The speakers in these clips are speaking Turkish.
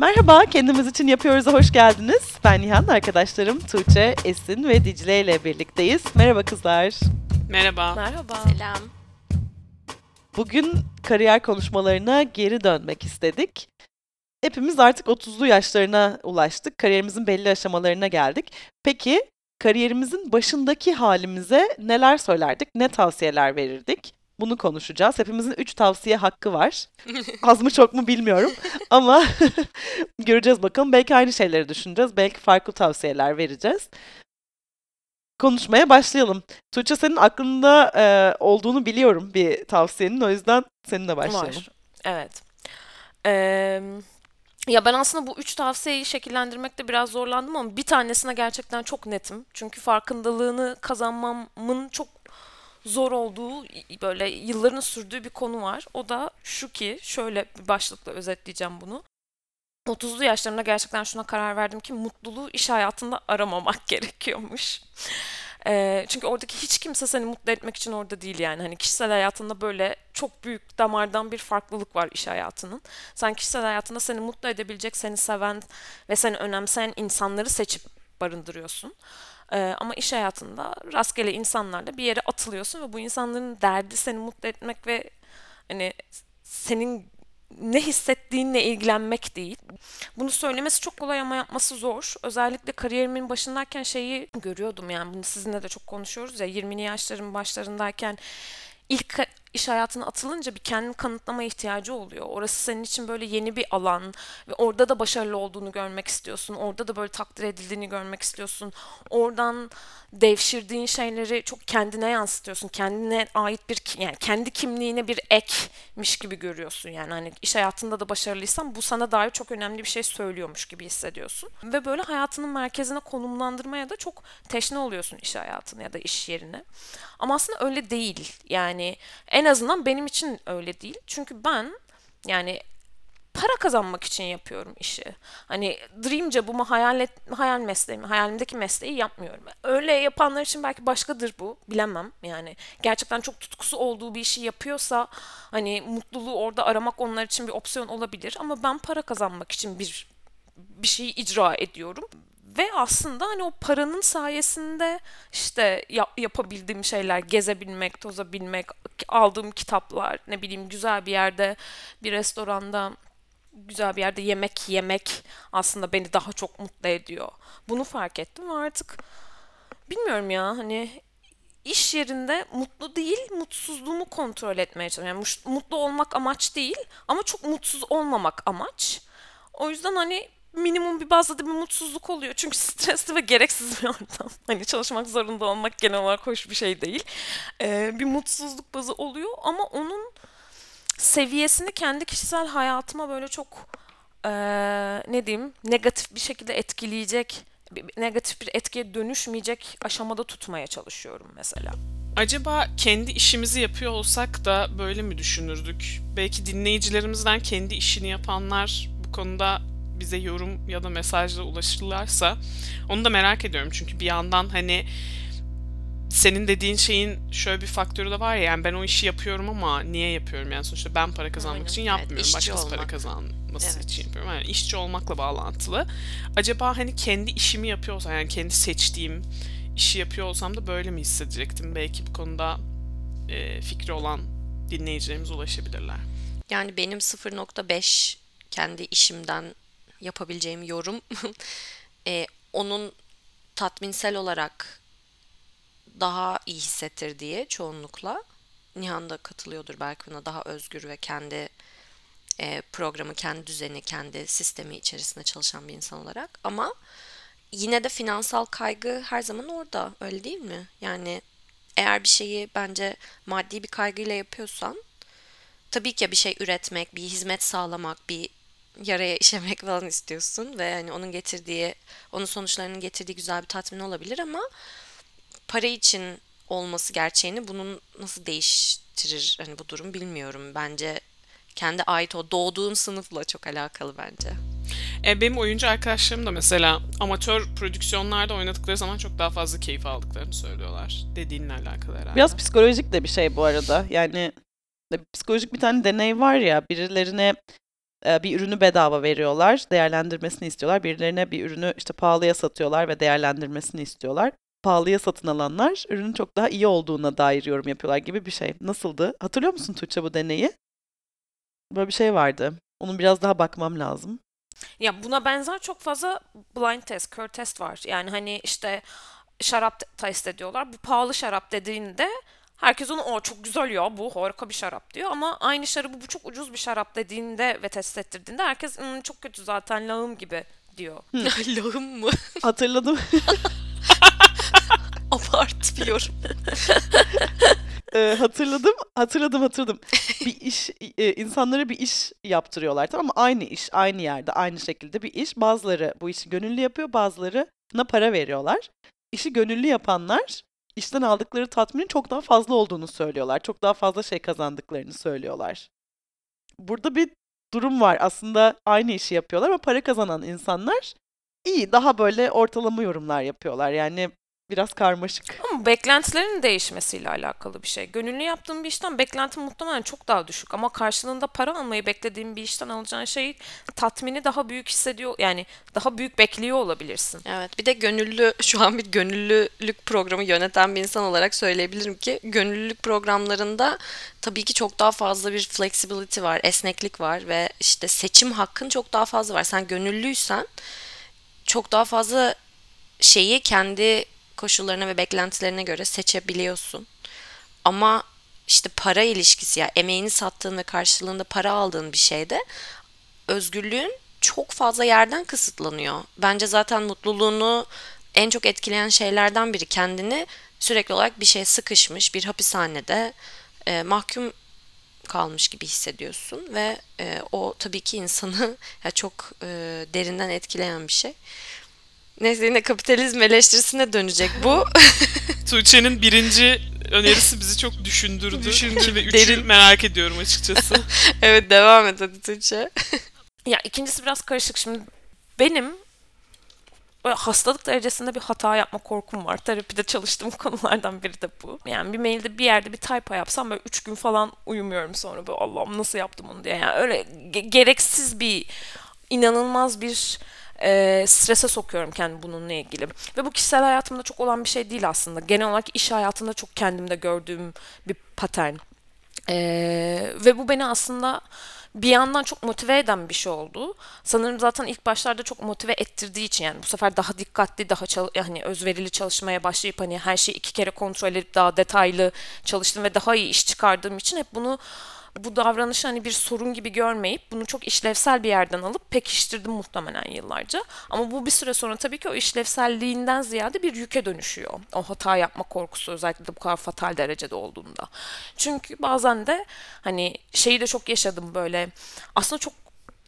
Merhaba, kendimiz için yapıyoruz'a hoş geldiniz. Ben Nihan, arkadaşlarım Tuğçe, Esin ve Dicle ile birlikteyiz. Merhaba kızlar. Merhaba. Merhaba. Selam. Bugün kariyer konuşmalarına geri dönmek istedik. Hepimiz artık 30'lu yaşlarına ulaştık. Kariyerimizin belli aşamalarına geldik. Peki kariyerimizin başındaki halimize neler söylerdik, ne tavsiyeler verirdik? Bunu konuşacağız. Hepimizin 3 tavsiye hakkı var. Az mı çok mu bilmiyorum ama göreceğiz bakalım. Belki aynı şeyleri düşüneceğiz, belki farklı tavsiyeler vereceğiz. Konuşmaya başlayalım. Tuğçe senin aklında e, olduğunu biliyorum bir tavsiyenin. O yüzden seninle başlayalım. Var. Evet. Ee, ya ben aslında bu üç tavsiyeyi şekillendirmekte biraz zorlandım ama bir tanesine gerçekten çok netim. Çünkü farkındalığını kazanmamın çok zor olduğu, böyle yılların sürdüğü bir konu var. O da şu ki, şöyle bir başlıkla özetleyeceğim bunu. 30'lu yaşlarımda gerçekten şuna karar verdim ki mutluluğu iş hayatında aramamak gerekiyormuş. Ee, çünkü oradaki hiç kimse seni mutlu etmek için orada değil yani. Hani kişisel hayatında böyle çok büyük damardan bir farklılık var iş hayatının. Sen kişisel hayatında seni mutlu edebilecek, seni seven ve seni önemseyen insanları seçip barındırıyorsun. Ee, ama iş hayatında rastgele insanlarla bir yere atılıyorsun ve bu insanların derdi seni mutlu etmek ve hani senin ne hissettiğinle ilgilenmek değil. Bunu söylemesi çok kolay ama yapması zor. Özellikle kariyerimin başındayken şeyi görüyordum yani bunu sizinle de çok konuşuyoruz ya 20'li yaşların başlarındayken ilk iş hayatına atılınca bir kendini kanıtlama ihtiyacı oluyor. Orası senin için böyle yeni bir alan ve orada da başarılı olduğunu görmek istiyorsun. Orada da böyle takdir edildiğini görmek istiyorsun. Oradan devşirdiğin şeyleri çok kendine yansıtıyorsun. Kendine ait bir yani kendi kimliğine bir ekmiş gibi görüyorsun. Yani hani iş hayatında da başarılıysan bu sana dair çok önemli bir şey söylüyormuş gibi hissediyorsun. Ve böyle hayatının merkezine konumlandırmaya da çok teşne oluyorsun iş hayatını ya da iş yerine. Ama aslında öyle değil. Yani azından benim için öyle değil. Çünkü ben yani para kazanmak için yapıyorum işi. Hani dream job'umu hayal, et, hayal mesleğimi, hayalimdeki mesleği yapmıyorum. Öyle yapanlar için belki başkadır bu. Bilemem yani. Gerçekten çok tutkusu olduğu bir işi yapıyorsa hani mutluluğu orada aramak onlar için bir opsiyon olabilir. Ama ben para kazanmak için bir bir şeyi icra ediyorum ve aslında hani o paranın sayesinde işte yap, yapabildiğim şeyler gezebilmek, tozabilmek, aldığım kitaplar, ne bileyim güzel bir yerde bir restoranda güzel bir yerde yemek yemek aslında beni daha çok mutlu ediyor. Bunu fark ettim artık bilmiyorum ya hani iş yerinde mutlu değil, mutsuzluğumu kontrol etmeye çalışıyorum. Yani mutlu olmak amaç değil ama çok mutsuz olmamak amaç. O yüzden hani minimum bir bazda da bir mutsuzluk oluyor. Çünkü stresli ve gereksiz bir ortam. Hani çalışmak zorunda olmak genel olarak hoş bir şey değil. Ee, bir mutsuzluk bazı oluyor ama onun seviyesini kendi kişisel hayatıma böyle çok ee, ne diyeyim negatif bir şekilde etkileyecek negatif bir etkiye dönüşmeyecek aşamada tutmaya çalışıyorum mesela. Acaba kendi işimizi yapıyor olsak da böyle mi düşünürdük? Belki dinleyicilerimizden kendi işini yapanlar bu konuda bize yorum ya da mesajla ulaşırlarsa onu da merak ediyorum. Çünkü bir yandan hani senin dediğin şeyin şöyle bir faktörü de var ya yani ben o işi yapıyorum ama niye yapıyorum yani sonuçta ben para kazanmak Aynen. için yapmıyorum. Evet, Başkası olmak. para kazanması evet. için yapıyorum. Yani işçi olmakla bağlantılı. Acaba hani kendi işimi yapıyor olsam yani kendi seçtiğim işi yapıyor olsam da böyle mi hissedecektim? Belki bu konuda e, fikri olan dinleyicilerimiz ulaşabilirler. Yani benim 0.5 kendi işimden yapabileceğim yorum e, onun tatminsel olarak daha iyi hissettir diye çoğunlukla. Nihan da katılıyordur belki buna daha özgür ve kendi e, programı, kendi düzeni, kendi sistemi içerisinde çalışan bir insan olarak. Ama yine de finansal kaygı her zaman orada öyle değil mi? Yani eğer bir şeyi bence maddi bir kaygıyla yapıyorsan tabii ki bir şey üretmek, bir hizmet sağlamak, bir yaraya işemek falan istiyorsun ve hani onun getirdiği, onun sonuçlarının getirdiği güzel bir tatmin olabilir ama para için olması gerçeğini bunun nasıl değiştirir hani bu durum bilmiyorum. Bence kendi ait o doğduğun sınıfla çok alakalı bence. E, benim oyuncu arkadaşlarım da mesela amatör prodüksiyonlarda oynadıkları zaman çok daha fazla keyif aldıklarını söylüyorlar. Dediğinle alakalı herhalde. Biraz psikolojik de bir şey bu arada. Yani psikolojik bir tane deney var ya birilerine bir ürünü bedava veriyorlar, değerlendirmesini istiyorlar. Birilerine bir ürünü işte pahalıya satıyorlar ve değerlendirmesini istiyorlar. Pahalıya satın alanlar ürünün çok daha iyi olduğuna dair yorum yapıyorlar gibi bir şey. Nasıldı? Hatırlıyor musun Tuğçe bu deneyi? Böyle bir şey vardı. Onun biraz daha bakmam lazım. Ya buna benzer çok fazla blind test, kör test var. Yani hani işte şarap te- test ediyorlar. Bu pahalı şarap dediğinde herkes onu o çok güzel ya bu harika bir şarap diyor. Ama aynı şarabı bu çok ucuz bir şarap dediğinde ve test ettirdiğinde herkes "Hmm, çok kötü zaten lağım gibi diyor. Allah'ım mı? Hatırladım. Abart bir yorum. Ee, hatırladım, hatırladım, hatırladım. Bir iş, e, insanlara bir iş yaptırıyorlar tamam mı? Aynı iş, aynı yerde, aynı şekilde bir iş. Bazıları bu işi gönüllü yapıyor, bazılarına para veriyorlar. İşi gönüllü yapanlar işten aldıkları tatminin çok daha fazla olduğunu söylüyorlar. Çok daha fazla şey kazandıklarını söylüyorlar. Burada bir durum var. Aslında aynı işi yapıyorlar ama para kazanan insanlar iyi, daha böyle ortalama yorumlar yapıyorlar. Yani biraz karmaşık. Ama beklentilerin değişmesiyle alakalı bir şey. Gönüllü yaptığın bir işten beklentin muhtemelen çok daha düşük ama karşılığında para almayı beklediğin bir işten alacağın şey tatmini daha büyük hissediyor yani daha büyük bekliyor olabilirsin. Evet bir de gönüllü şu an bir gönüllülük programı yöneten bir insan olarak söyleyebilirim ki gönüllülük programlarında tabii ki çok daha fazla bir flexibility var, esneklik var ve işte seçim hakkın çok daha fazla var. Sen gönüllüysen çok daha fazla şeyi kendi koşullarına ve beklentilerine göre seçebiliyorsun. Ama işte para ilişkisi ya emeğini sattığın ve karşılığında para aldığın bir şeyde özgürlüğün çok fazla yerden kısıtlanıyor. Bence zaten mutluluğunu en çok etkileyen şeylerden biri kendini sürekli olarak bir şeye sıkışmış bir hapishanede e, mahkum kalmış gibi hissediyorsun ve e, o tabii ki insanı ya çok e, derinden etkileyen bir şey. Neyse yine kapitalizm eleştirisine dönecek bu. Tuğçe'nin birinci önerisi bizi çok düşündürdü. Düşündürdü, ve üçü derin. merak ediyorum açıkçası. evet devam et hadi Tuğçe. Ya ikincisi biraz karışık. Şimdi benim böyle hastalık derecesinde bir hata yapma korkum var. Terapide çalıştığım konulardan biri de bu. Yani bir mailde bir yerde bir typo yapsam böyle üç gün falan uyumuyorum sonra böyle Allah'ım nasıl yaptım onu diye. Yani öyle ge- gereksiz bir inanılmaz bir e, strese sokuyorum kendimi bununla ilgili. Ve bu kişisel hayatımda çok olan bir şey değil aslında. Genel olarak iş hayatında çok kendimde gördüğüm bir patern. Ee, ve bu beni aslında bir yandan çok motive eden bir şey oldu. Sanırım zaten ilk başlarda çok motive ettirdiği için yani bu sefer daha dikkatli, daha çal- hani özverili çalışmaya başlayıp hani her şeyi iki kere kontrol edip daha detaylı çalıştım ve daha iyi iş çıkardığım için hep bunu bu davranışı hani bir sorun gibi görmeyip bunu çok işlevsel bir yerden alıp pekiştirdim muhtemelen yıllarca. Ama bu bir süre sonra tabii ki o işlevselliğinden ziyade bir yüke dönüşüyor. O hata yapma korkusu özellikle de bu kadar fatal derecede olduğunda. Çünkü bazen de hani şeyi de çok yaşadım böyle aslında çok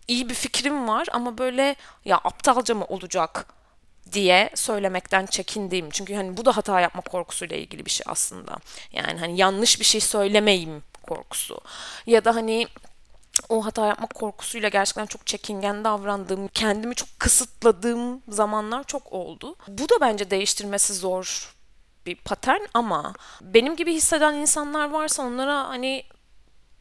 iyi bir fikrim var ama böyle ya aptalca mı olacak diye söylemekten çekindiğim. Çünkü hani bu da hata yapma korkusuyla ilgili bir şey aslında. Yani hani yanlış bir şey söylemeyeyim korkusu. Ya da hani o hata yapma korkusuyla gerçekten çok çekingen davrandığım, kendimi çok kısıtladığım zamanlar çok oldu. Bu da bence değiştirmesi zor bir patern ama benim gibi hisseden insanlar varsa onlara hani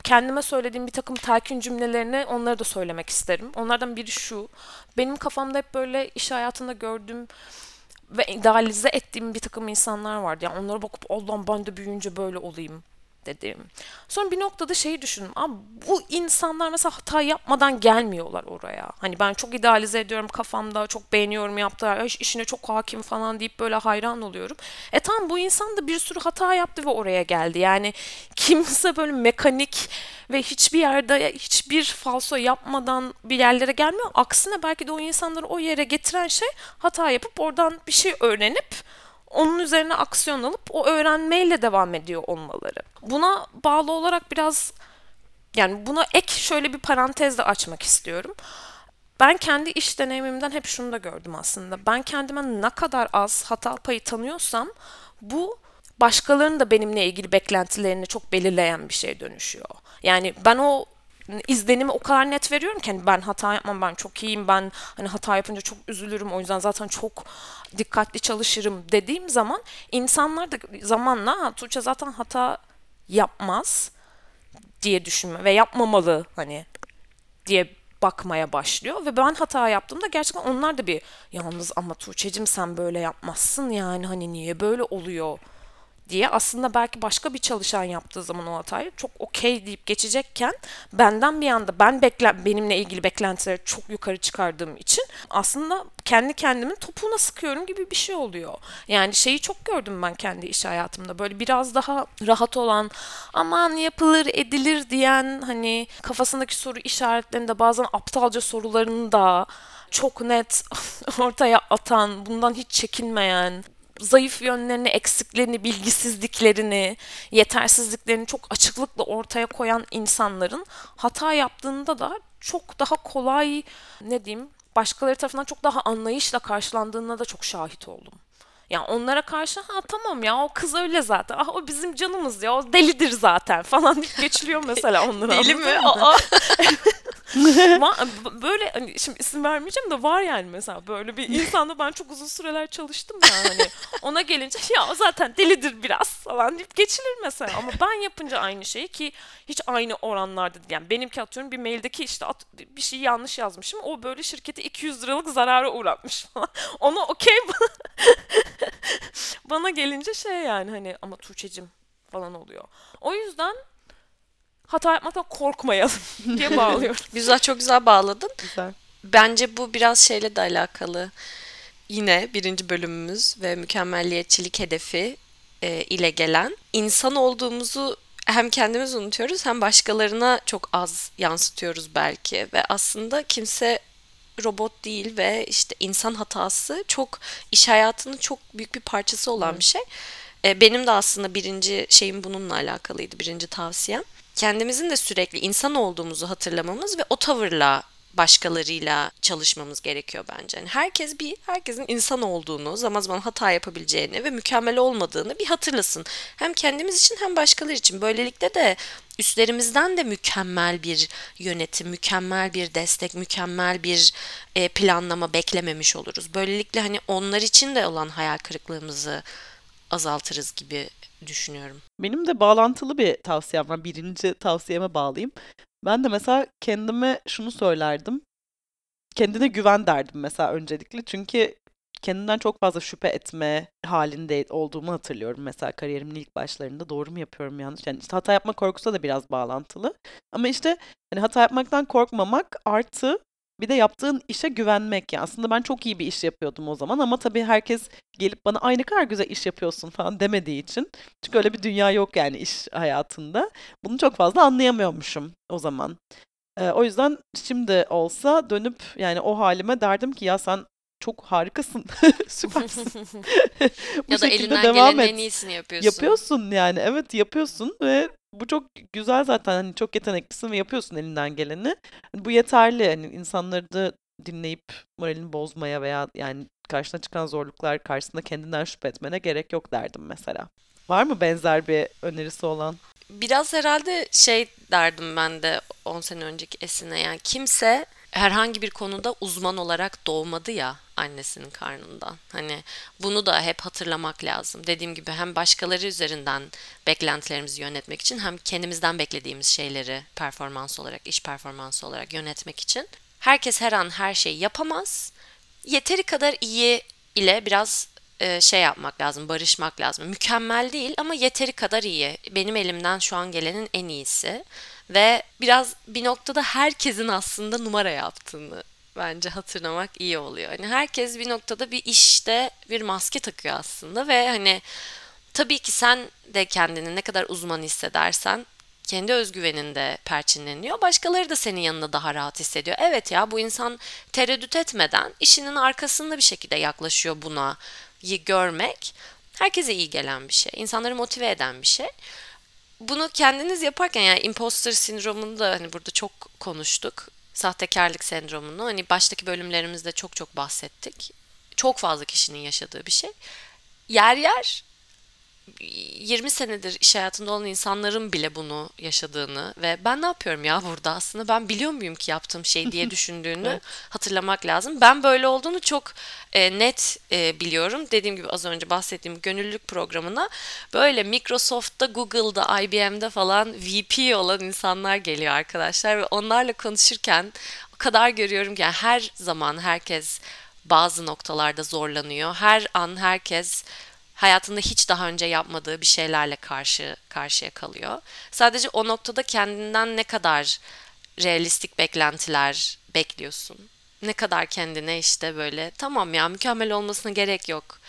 kendime söylediğim bir takım telkin cümlelerini onlara da söylemek isterim. Onlardan biri şu. Benim kafamda hep böyle iş hayatında gördüğüm ve idealize ettiğim bir takım insanlar vardı. Yani onlara bakıp Allah'ım ben de büyüyünce böyle olayım dedim. Sonra bir noktada şeyi düşündüm. Abi bu insanlar mesela hata yapmadan gelmiyorlar oraya. Hani ben çok idealize ediyorum kafamda, çok beğeniyorum yaptılar, "Ay, işine çok hakim falan deyip böyle hayran oluyorum. E tamam bu insan da bir sürü hata yaptı ve oraya geldi. Yani kimse böyle mekanik ve hiçbir yerde hiçbir falso yapmadan bir yerlere gelmiyor. Aksine belki de o insanları o yere getiren şey hata yapıp oradan bir şey öğrenip onun üzerine aksiyon alıp o öğrenmeyle devam ediyor olmaları. Buna bağlı olarak biraz yani buna ek şöyle bir parantez de açmak istiyorum. Ben kendi iş deneyimimden hep şunu da gördüm aslında. Ben kendime ne kadar az hata payı tanıyorsam bu başkalarının da benimle ilgili beklentilerini çok belirleyen bir şeye dönüşüyor. Yani ben o izlenimi o kadar net veriyorum ki hani ben hata yapmam ben çok iyiyim ben hani hata yapınca çok üzülürüm o yüzden zaten çok dikkatli çalışırım dediğim zaman insanlar da zamanla ha, Tuğçe zaten hata yapmaz diye düşünme ve yapmamalı hani diye bakmaya başlıyor ve ben hata yaptığımda gerçekten onlar da bir yalnız ama Tuğçe'cim sen böyle yapmazsın yani hani niye böyle oluyor? diye aslında belki başka bir çalışan yaptığı zaman o hatayı çok okey deyip geçecekken benden bir anda ben bekle benimle ilgili beklentileri çok yukarı çıkardığım için aslında kendi kendimin topuğuna sıkıyorum gibi bir şey oluyor. Yani şeyi çok gördüm ben kendi iş hayatımda. Böyle biraz daha rahat olan aman yapılır edilir diyen hani kafasındaki soru işaretlerinde bazen aptalca sorularını da çok net ortaya atan, bundan hiç çekinmeyen, zayıf yönlerini, eksiklerini, bilgisizliklerini, yetersizliklerini çok açıklıkla ortaya koyan insanların hata yaptığında da çok daha kolay ne diyeyim başkaları tarafından çok daha anlayışla karşılandığına da çok şahit oldum. Yani onlara karşı ha tamam ya o kız öyle zaten. Ah o bizim canımız ya o delidir zaten falan deyip geçiliyor mesela onlara. Deli mi? Aa. Böyle hani şimdi isim vermeyeceğim de var yani mesela böyle bir insanda ben çok uzun süreler çalıştım ya hani ona gelince ya o zaten delidir biraz falan deyip geçilir mesela. Ama ben yapınca aynı şeyi ki hiç aynı oranlarda değil. yani benimki atıyorum bir maildeki işte at- bir şey yanlış yazmışım o böyle şirketi 200 liralık zarara uğratmış falan. Ona okey bana, bana gelince şey yani hani ama Tuğçe'cim falan oluyor. O yüzden hata yapmaktan korkmayalım diye bağlıyorum. Güzel çok güzel bağladın. Güzel. Bence bu biraz şeyle de alakalı. Yine birinci bölümümüz ve mükemmelliyetçilik hedefi e, ile gelen insan olduğumuzu hem kendimiz unutuyoruz hem başkalarına çok az yansıtıyoruz belki ve aslında kimse robot değil ve işte insan hatası çok iş hayatının çok büyük bir parçası olan bir şey. E, benim de aslında birinci şeyim bununla alakalıydı. Birinci tavsiyem. Kendimizin de sürekli insan olduğumuzu hatırlamamız ve o tavırla başkalarıyla çalışmamız gerekiyor bence. Yani herkes bir herkesin insan olduğunu, zaman zaman hata yapabileceğini ve mükemmel olmadığını bir hatırlasın. Hem kendimiz için hem başkaları için. Böylelikle de üstlerimizden de mükemmel bir yönetim, mükemmel bir destek, mükemmel bir e, planlama beklememiş oluruz. Böylelikle hani onlar için de olan hayal kırıklığımızı azaltırız gibi düşünüyorum. Benim de bağlantılı bir tavsiyem var. Birinci tavsiyeme bağlayayım. Ben de mesela kendime şunu söylerdim. Kendine güven derdim mesela öncelikle. Çünkü kendimden çok fazla şüphe etme halinde olduğumu hatırlıyorum. Mesela kariyerimin ilk başlarında doğru mu yapıyorum yanlış. Yani işte hata yapma korkusu da biraz bağlantılı. Ama işte hani hata yapmaktan korkmamak artı bir de yaptığın işe güvenmek. Yani aslında ben çok iyi bir iş yapıyordum o zaman ama tabii herkes gelip bana ay ne kadar güzel iş yapıyorsun falan demediği için. Çünkü öyle bir dünya yok yani iş hayatında. Bunu çok fazla anlayamıyormuşum o zaman. Ee, o yüzden şimdi olsa dönüp yani o halime derdim ki ya sen çok harikasın, süpersin. Bu ya da şekilde elinden devam gelenin et. en iyisini yapıyorsun. Yapıyorsun yani evet yapıyorsun ve bu çok güzel zaten hani çok yeteneklisin ve yapıyorsun elinden geleni. Bu yeterli hani insanları da dinleyip moralini bozmaya veya yani karşına çıkan zorluklar karşısında kendinden şüphe etmene gerek yok derdim mesela. Var mı benzer bir önerisi olan? Biraz herhalde şey derdim ben de 10 sene önceki Esin'e yani kimse herhangi bir konuda uzman olarak doğmadı ya annesinin karnından. Hani bunu da hep hatırlamak lazım. Dediğim gibi hem başkaları üzerinden beklentilerimizi yönetmek için hem kendimizden beklediğimiz şeyleri performans olarak, iş performansı olarak yönetmek için. Herkes her an her şeyi yapamaz. Yeteri kadar iyi ile biraz e, şey yapmak lazım, barışmak lazım. Mükemmel değil ama yeteri kadar iyi. Benim elimden şu an gelenin en iyisi. Ve biraz bir noktada herkesin aslında numara yaptığını bence hatırlamak iyi oluyor. Hani herkes bir noktada bir işte bir maske takıyor aslında ve hani tabii ki sen de kendini ne kadar uzman hissedersen kendi özgüvenin de perçinleniyor. Başkaları da senin yanında daha rahat hissediyor. Evet ya bu insan tereddüt etmeden işinin arkasında bir şekilde yaklaşıyor buna görmek herkese iyi gelen bir şey. İnsanları motive eden bir şey. Bunu kendiniz yaparken yani imposter sindromunu da hani burada çok konuştuk. Sahtekarlık sendromunu hani baştaki bölümlerimizde çok çok bahsettik. Çok fazla kişinin yaşadığı bir şey. Yer yer 20 senedir iş hayatında olan insanların bile bunu yaşadığını ve ben ne yapıyorum ya burada aslında ben biliyor muyum ki yaptığım şey diye düşündüğünü Evet. hatırlamak lazım. Ben böyle olduğunu çok e, net e, biliyorum. Dediğim gibi az önce bahsettiğim gönüllülük programına böyle Microsoft'ta, Google'da, IBM'de falan VP olan insanlar geliyor arkadaşlar ve onlarla konuşurken o kadar görüyorum ki yani her zaman herkes bazı noktalarda zorlanıyor. Her an herkes hayatında hiç daha önce yapmadığı bir şeylerle karşı karşıya kalıyor. Sadece o noktada kendinden ne kadar realistik beklentiler bekliyorsun. Ne kadar kendine işte böyle tamam ya mükemmel olmasına gerek yok.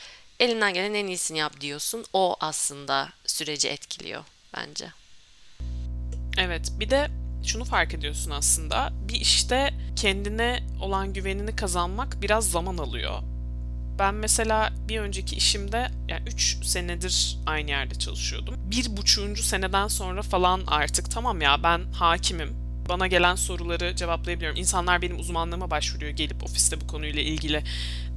Elinden gelen en iyisini yap diyorsun. O aslında süreci etkiliyor bence. Evet, bir de şunu fark ediyorsun aslında. Bir işte kendine olan güvenini kazanmak biraz zaman alıyor. Ben mesela bir önceki işimde yani 3 senedir aynı yerde çalışıyordum. Bir buçuğuncu seneden sonra falan artık tamam ya ben hakimim. Bana gelen soruları cevaplayabiliyorum. İnsanlar benim uzmanlığıma başvuruyor gelip ofiste bu konuyla ilgili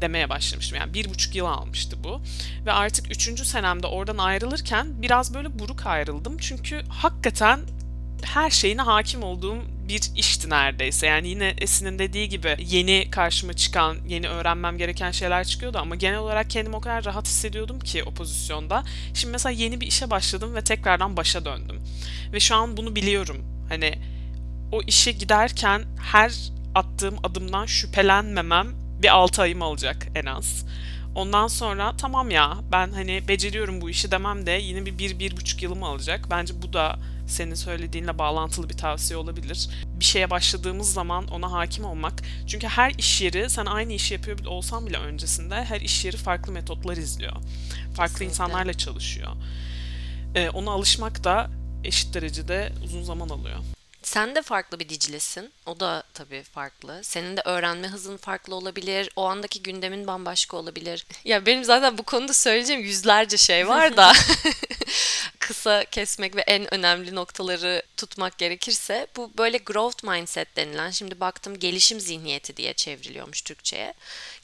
demeye başlamıştım. Yani bir buçuk yıl almıştı bu. Ve artık üçüncü senemde oradan ayrılırken biraz böyle buruk ayrıldım. Çünkü hakikaten her şeyine hakim olduğum bir işti neredeyse. Yani yine Esin'in dediği gibi yeni karşıma çıkan, yeni öğrenmem gereken şeyler çıkıyordu ama genel olarak kendimi o kadar rahat hissediyordum ki o pozisyonda. Şimdi mesela yeni bir işe başladım ve tekrardan başa döndüm. Ve şu an bunu biliyorum. Hani o işe giderken her attığım adımdan şüphelenmemem bir 6 ayım alacak en az. Ondan sonra tamam ya ben hani beceriyorum bu işi demem de yine bir, bir, bir buçuk yılımı alacak. Bence bu da senin söylediğinle bağlantılı bir tavsiye olabilir. Bir şeye başladığımız zaman ona hakim olmak. Çünkü her iş yeri sen aynı işi yapıyor olsan bile öncesinde her iş yeri farklı metotlar izliyor. Farklı Kesinlikle. insanlarla çalışıyor. Ee, ona alışmak da eşit derecede uzun zaman alıyor. Sen de farklı bir Dicle'sin. O da tabii farklı. Senin de öğrenme hızın farklı olabilir. O andaki gündemin bambaşka olabilir. Ya benim zaten bu konuda söyleyeceğim yüzlerce şey var da kısa kesmek ve en önemli noktaları tutmak gerekirse bu böyle growth mindset denilen şimdi baktım gelişim zihniyeti diye çevriliyormuş Türkçe'ye.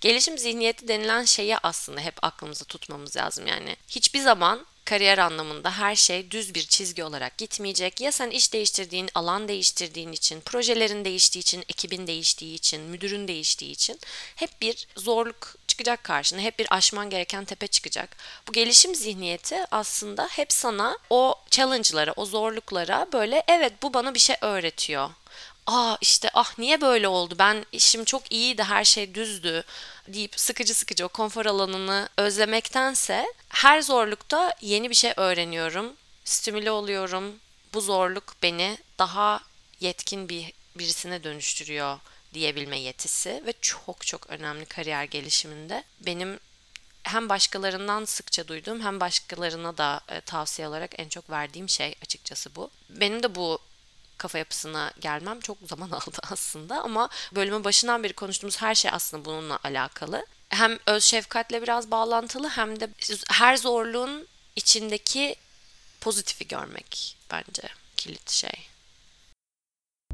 Gelişim zihniyeti denilen şeyi aslında hep aklımızda tutmamız lazım. Yani hiçbir zaman kariyer anlamında her şey düz bir çizgi olarak gitmeyecek. Ya sen iş değiştirdiğin, alan değiştirdiğin için, projelerin değiştiği için, ekibin değiştiği için, müdürün değiştiği için hep bir zorluk çıkacak karşına. Hep bir aşman gereken tepe çıkacak. Bu gelişim zihniyeti aslında hep sana o challenge'lara, o zorluklara böyle evet bu bana bir şey öğretiyor. Aa işte ah niye böyle oldu? Ben işim çok iyiydi, her şey düzdü deyip sıkıcı sıkıcı o konfor alanını özlemektense her zorlukta yeni bir şey öğreniyorum, stimüle oluyorum. Bu zorluk beni daha yetkin bir birisine dönüştürüyor diyebilme yetisi ve çok çok önemli kariyer gelişiminde. Benim hem başkalarından sıkça duyduğum hem başkalarına da e, tavsiye olarak en çok verdiğim şey açıkçası bu. Benim de bu kafa yapısına gelmem çok zaman aldı aslında ama bölümün başından beri konuştuğumuz her şey aslında bununla alakalı. Hem öz şefkatle biraz bağlantılı hem de her zorluğun içindeki pozitifi görmek bence kilit şey.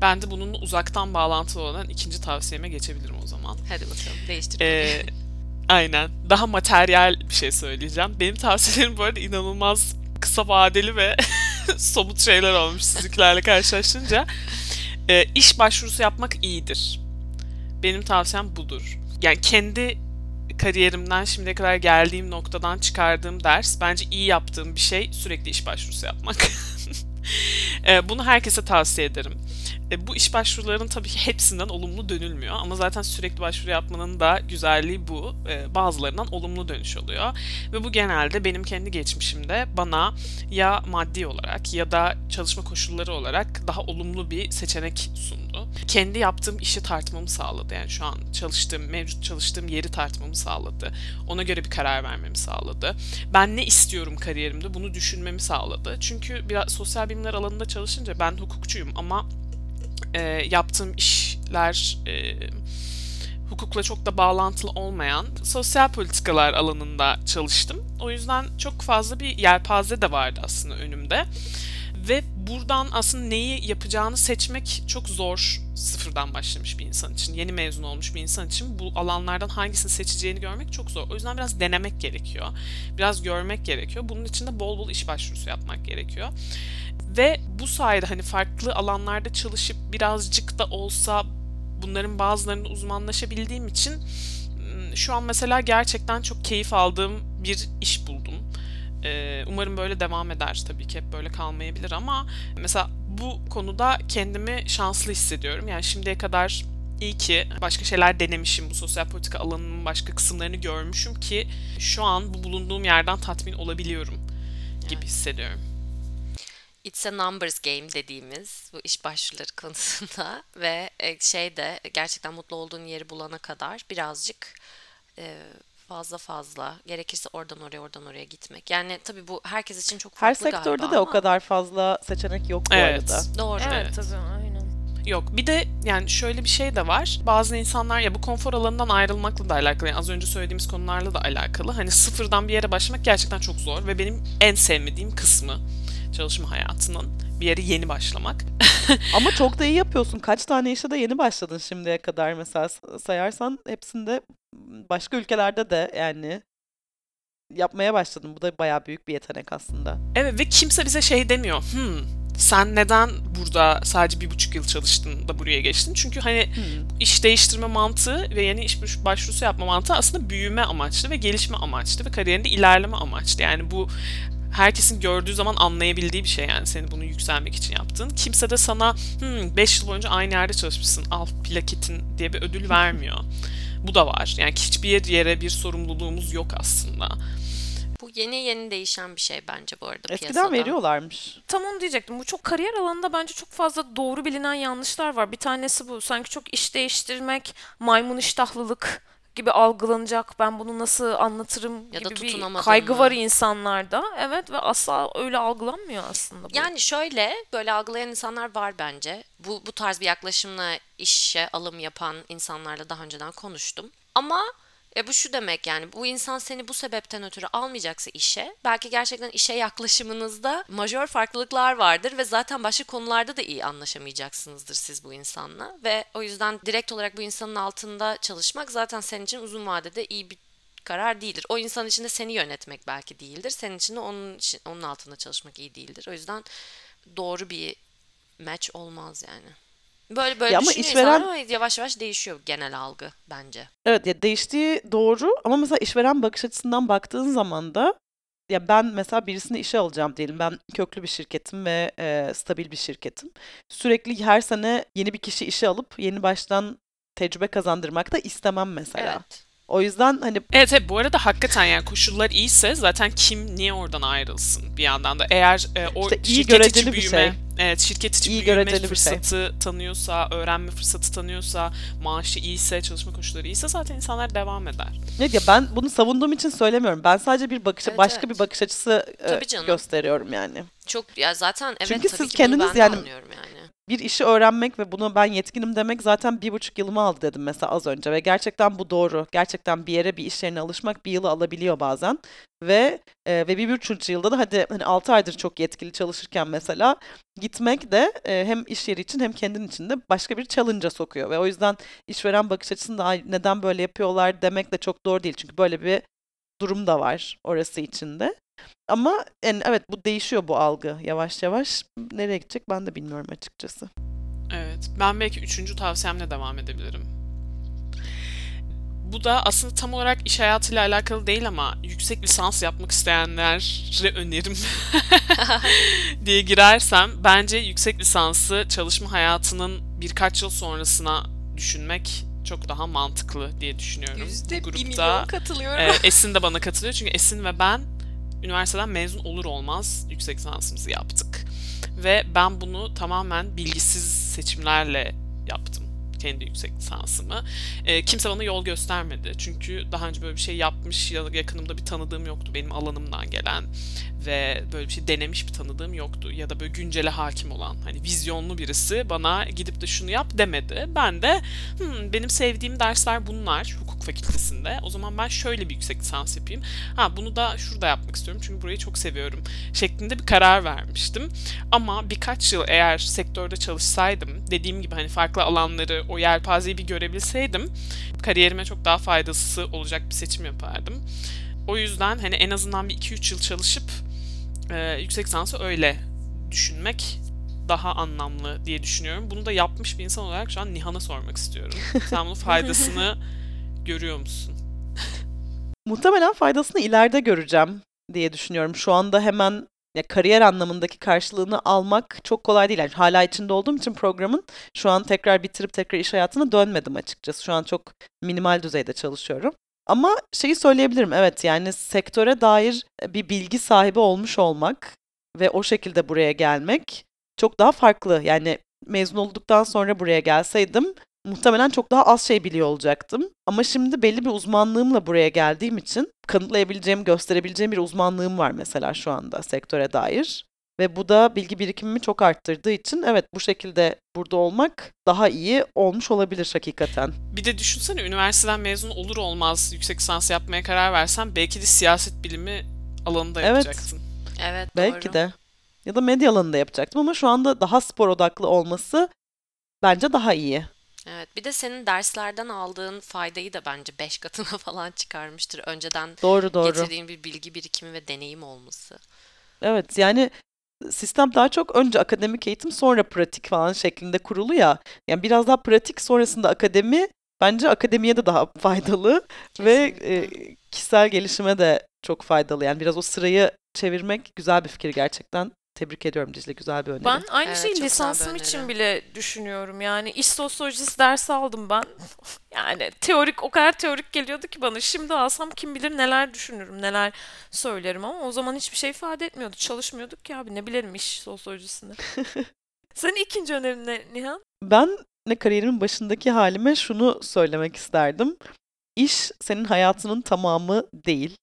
Ben de bununla uzaktan bağlantılı olan ikinci tavsiyeme geçebilirim o zaman. Hadi bakalım değiştir. Ee, aynen. Daha materyal bir şey söyleyeceğim. Benim tavsiyelerim bu arada inanılmaz kısa vadeli ve somut şeyler olmuş sizinkilerle karşılaşınca. Ee, iş başvurusu yapmak iyidir. Benim tavsiyem budur. Yani kendi kariyerimden şimdiye kadar geldiğim noktadan çıkardığım ders bence iyi yaptığım bir şey sürekli iş başvurusu yapmak. Ee, Bunu herkese tavsiye ederim. E, bu iş başvurularının tabii ki hepsinden olumlu dönülmüyor ama zaten sürekli başvuru yapmanın da güzelliği bu. E, bazılarından olumlu dönüş oluyor. Ve bu genelde benim kendi geçmişimde bana ya maddi olarak ya da çalışma koşulları olarak daha olumlu bir seçenek sundu. Kendi yaptığım işi tartmamı sağladı. Yani şu an çalıştığım, mevcut çalıştığım yeri tartmamı sağladı. Ona göre bir karar vermemi sağladı. Ben ne istiyorum kariyerimde bunu düşünmemi sağladı. Çünkü biraz sosyal bilimler alanında çalışınca ben hukukçuyum ama e, yaptığım işler e, hukukla çok da bağlantılı olmayan sosyal politikalar alanında çalıştım. O yüzden çok fazla bir yelpaze de vardı aslında önümde. Ve buradan aslında neyi yapacağını seçmek çok zor sıfırdan başlamış bir insan için. Yeni mezun olmuş bir insan için bu alanlardan hangisini seçeceğini görmek çok zor. O yüzden biraz denemek gerekiyor. Biraz görmek gerekiyor. Bunun için de bol bol iş başvurusu yapmak gerekiyor. Ve bu sayede hani farklı alanlarda çalışıp birazcık da olsa bunların bazılarında uzmanlaşabildiğim için şu an mesela gerçekten çok keyif aldığım bir iş buldum. Umarım böyle devam eder tabii ki hep böyle kalmayabilir ama mesela bu konuda kendimi şanslı hissediyorum. Yani şimdiye kadar İyi ki başka şeyler denemişim. Bu sosyal politika alanının başka kısımlarını görmüşüm ki şu an bu bulunduğum yerden tatmin olabiliyorum gibi hissediyorum. It's a numbers game dediğimiz bu iş başvuruları konusunda ve e, şey de gerçekten mutlu olduğun yeri bulana kadar birazcık e, fazla fazla gerekirse oradan oraya oradan oraya gitmek. Yani tabii bu herkes için çok Her farklı sektörde galiba de o ama kadar fazla seçenek yok bu Evet. arada. Doğru. Evet, Evet. tabii aynen. Yok bir de yani şöyle bir şey de var. Bazı insanlar ya bu konfor alanından ayrılmakla da alakalı. Yani az önce söylediğimiz konularla da alakalı. Hani sıfırdan bir yere başlamak gerçekten çok zor ve benim en sevmediğim kısmı çalışma hayatının bir yere yeni başlamak. Ama çok da iyi yapıyorsun. Kaç tane işe de yeni başladın şimdiye kadar mesela sayarsan hepsinde başka ülkelerde de yani yapmaya başladın. Bu da bayağı büyük bir yetenek aslında. Evet ve kimse bize şey demiyor. Hmm, sen neden burada sadece bir buçuk yıl çalıştın da buraya geçtin? Çünkü hani Hmm. iş değiştirme mantığı ve yeni iş baş- başvurusu yapma mantığı aslında büyüme amaçlı ve gelişme amaçlı ve kariyerinde ilerleme amaçlı. Yani bu herkesin gördüğü zaman anlayabildiği bir şey yani seni bunu yükselmek için yaptığın. Kimse de sana 5 yıl boyunca aynı yerde çalışmışsın al plaketin diye bir ödül vermiyor. Bu da var. Yani hiçbir yere bir sorumluluğumuz yok aslında. Bu yeni yeni değişen bir şey bence bu arada Eskiden piyasada. veriyorlarmış. Tam onu diyecektim. Bu çok kariyer alanında bence çok fazla doğru bilinen yanlışlar var. Bir tanesi bu. Sanki çok iş değiştirmek, maymun iştahlılık gibi algılanacak. Ben bunu nasıl anlatırım Ya da gibi bir kaygı mı? var insanlarda. Evet ve asla öyle algılanmıyor aslında bu. Yani şöyle böyle algılayan insanlar var bence. Bu bu tarz bir yaklaşımla işe alım yapan insanlarla daha önceden konuştum. Ama e, bu şu demek yani bu insan seni bu sebepten ötürü almayacaksa işe belki gerçekten işe yaklaşımınızda majör farklılıklar vardır ve zaten başka konularda da iyi anlaşamayacaksınızdır siz bu insanla ve o yüzden direkt olarak bu insanın altında çalışmak zaten senin için uzun vadede iyi bir karar değildir. O insan için de seni yönetmek belki değildir. Senin için de onun için, onun altında çalışmak iyi değildir. O yüzden doğru bir match olmaz yani. Böyle böyle Ya ama işveren- ama yavaş yavaş değişiyor genel algı bence. Evet ya değiştiği doğru ama mesela işveren bakış açısından baktığın zaman da ya ben mesela birisini işe alacağım diyelim. Ben köklü bir şirketim ve e, stabil bir şirketim. Sürekli her sene yeni bir kişi işe alıp yeni baştan tecrübe kazandırmak da istemem mesela. Evet. O yüzden hani Evet evet bu arada hakikaten yani koşullar iyiyse zaten kim niye oradan ayrılsın bir yandan da. Eğer e, o İşte iyi şirket içi bir büyüme, şey. evet şirket içi İyi büyüme şey. fırsatı tanıyorsa, öğrenme fırsatı tanıyorsa, maaşı iyiyse, çalışma koşulları iyiyse zaten insanlar devam eder. ne diye ben bunu savunduğum için söylemiyorum. Ben sadece bir bakış Evet, başka evet. bir bakış açısı e, Tabii canım. gösteriyorum yani. Çok ya zaten evet Çünkü tabii siz ki bunu kendiniz ben de yani- anlıyorum yani. Bir işi öğrenmek ve bunu ben yetkinim demek zaten bir buçuk yılımı aldı dedim mesela az önce. Ve gerçekten bu doğru. Gerçekten bir yere bir iş yerine alışmak bir yılı alabiliyor bazen. Ve e, ve bir buçuk yılda da hadi hani altı aydır çok yetkili çalışırken mesela gitmek de e, hem iş yeri için hem kendin için de başka bir challenge'a sokuyor. Ve o yüzden işveren bakış açısında "Ay, neden böyle yapıyorlar? demek de çok doğru değil. Çünkü böyle bir durum da var orası içinde. Ama yani evet bu değişiyor bu algı yavaş yavaş. Nereye gidecek ben de bilmiyorum açıkçası. Evet. Ben belki üçüncü tavsiyemle devam edebilirim. Bu da aslında tam olarak iş hayatıyla alakalı değil ama yüksek lisans yapmak isteyenlere önerim diye girersem bence yüksek lisansı çalışma hayatının birkaç yıl sonrasına düşünmek çok daha mantıklı diye düşünüyorum. Yüzde bir grupta milyon katılıyorum. e, Esin de bana katılıyor çünkü Esin ve ben üniversiteden mezun olur olmaz yüksek lisansımızı yaptık. Ve ben bunu tamamen bilgisiz seçimlerle yaptım kendi yüksek lisansımı. E, kimse bana yol göstermedi. Çünkü daha önce böyle bir şey yapmış ya da yakınımda bir tanıdığım yoktu benim alanımdan gelen ve böyle bir şey denemiş bir tanıdığım yoktu ya da böyle güncele hakim olan hani vizyonlu birisi bana gidip de şunu yap demedi. Ben de "Hmm, benim sevdiğim dersler bunlar hukuk fakültesinde. O zaman ben şöyle bir yüksek lisans yapayım. Ha bunu da şurada yapmak istiyorum çünkü burayı çok seviyorum şeklinde bir karar vermiştim. Ama birkaç yıl eğer sektörde çalışsaydım, dediğim gibi hani farklı alanları, o yelpazeyi bir görebilseydim, kariyerime çok daha faydası olacak bir seçim yapardım. O yüzden hani en azından bir 2-3 yıl çalışıp e, yüksek lisansı öyle düşünmek daha anlamlı diye düşünüyorum. Bunu da yapmış bir insan olarak şu an Nihan'a sormak istiyorum. Sen bunun faydasını görüyor musun? Muhtemelen faydasını ileride göreceğim diye düşünüyorum. Şu anda hemen ya kariyer anlamındaki karşılığını almak çok kolay değil. Yani hala içinde olduğum için programın şu an tekrar bitirip tekrar iş hayatına dönmedim açıkçası. Şu an çok minimal düzeyde çalışıyorum. Ama şeyi söyleyebilirim evet yani sektöre dair bir bilgi sahibi olmuş olmak ve o şekilde buraya gelmek çok daha farklı. Yani mezun olduktan sonra buraya gelseydim muhtemelen çok daha az şey biliyor olacaktım. Ama şimdi belli bir uzmanlığımla buraya geldiğim için kanıtlayabileceğim, gösterebileceğim bir uzmanlığım var mesela şu anda sektöre dair. Ve bu da bilgi birikimimi çok arttırdığı için evet bu şekilde burada olmak daha iyi olmuş olabilir hakikaten. Bir de düşünsene üniversiteden mezun olur olmaz yüksek lisans yapmaya karar versen belki de siyaset bilimi alanında Evet. yapacaksın. Evet Belki doğru. de. Ya da medya alanında yapacaktım ama şu anda daha spor odaklı olması bence daha iyi. Evet. Bir de senin derslerden aldığın faydayı da bence 5 katına falan çıkarmıştır. Önceden Doğru doğru. getirdiğin bir bilgi birikimi ve deneyim olması. Evet yani sistem daha çok önce akademik eğitim sonra pratik falan şeklinde kurulu ya. Yani biraz daha pratik sonrasında akademi bence akademiye de daha faydalı ve Kesinlikle. e, kişisel gelişime de çok faydalı. Yani biraz o sırayı çevirmek güzel bir fikir gerçekten. Tebrik ediyorum Dicle güzel bir öneri. Ben aynı Evet, şeyi lisansım için bile düşünüyorum. Yani iş sosyolojisi dersi aldım ben. Yani teorik o kadar teorik geliyordu ki bana. Şimdi alsam kim bilir neler düşünürüm, neler söylerim ama o zaman hiçbir şey ifade etmiyordu. Çalışmıyorduk ki abi ne bilelim iş sosyolojisini. Senin ikinci önerin ne Nihan? Ben ne kariyerimin başındaki halime şunu söylemek isterdim. İş senin hayatının tamamı değil.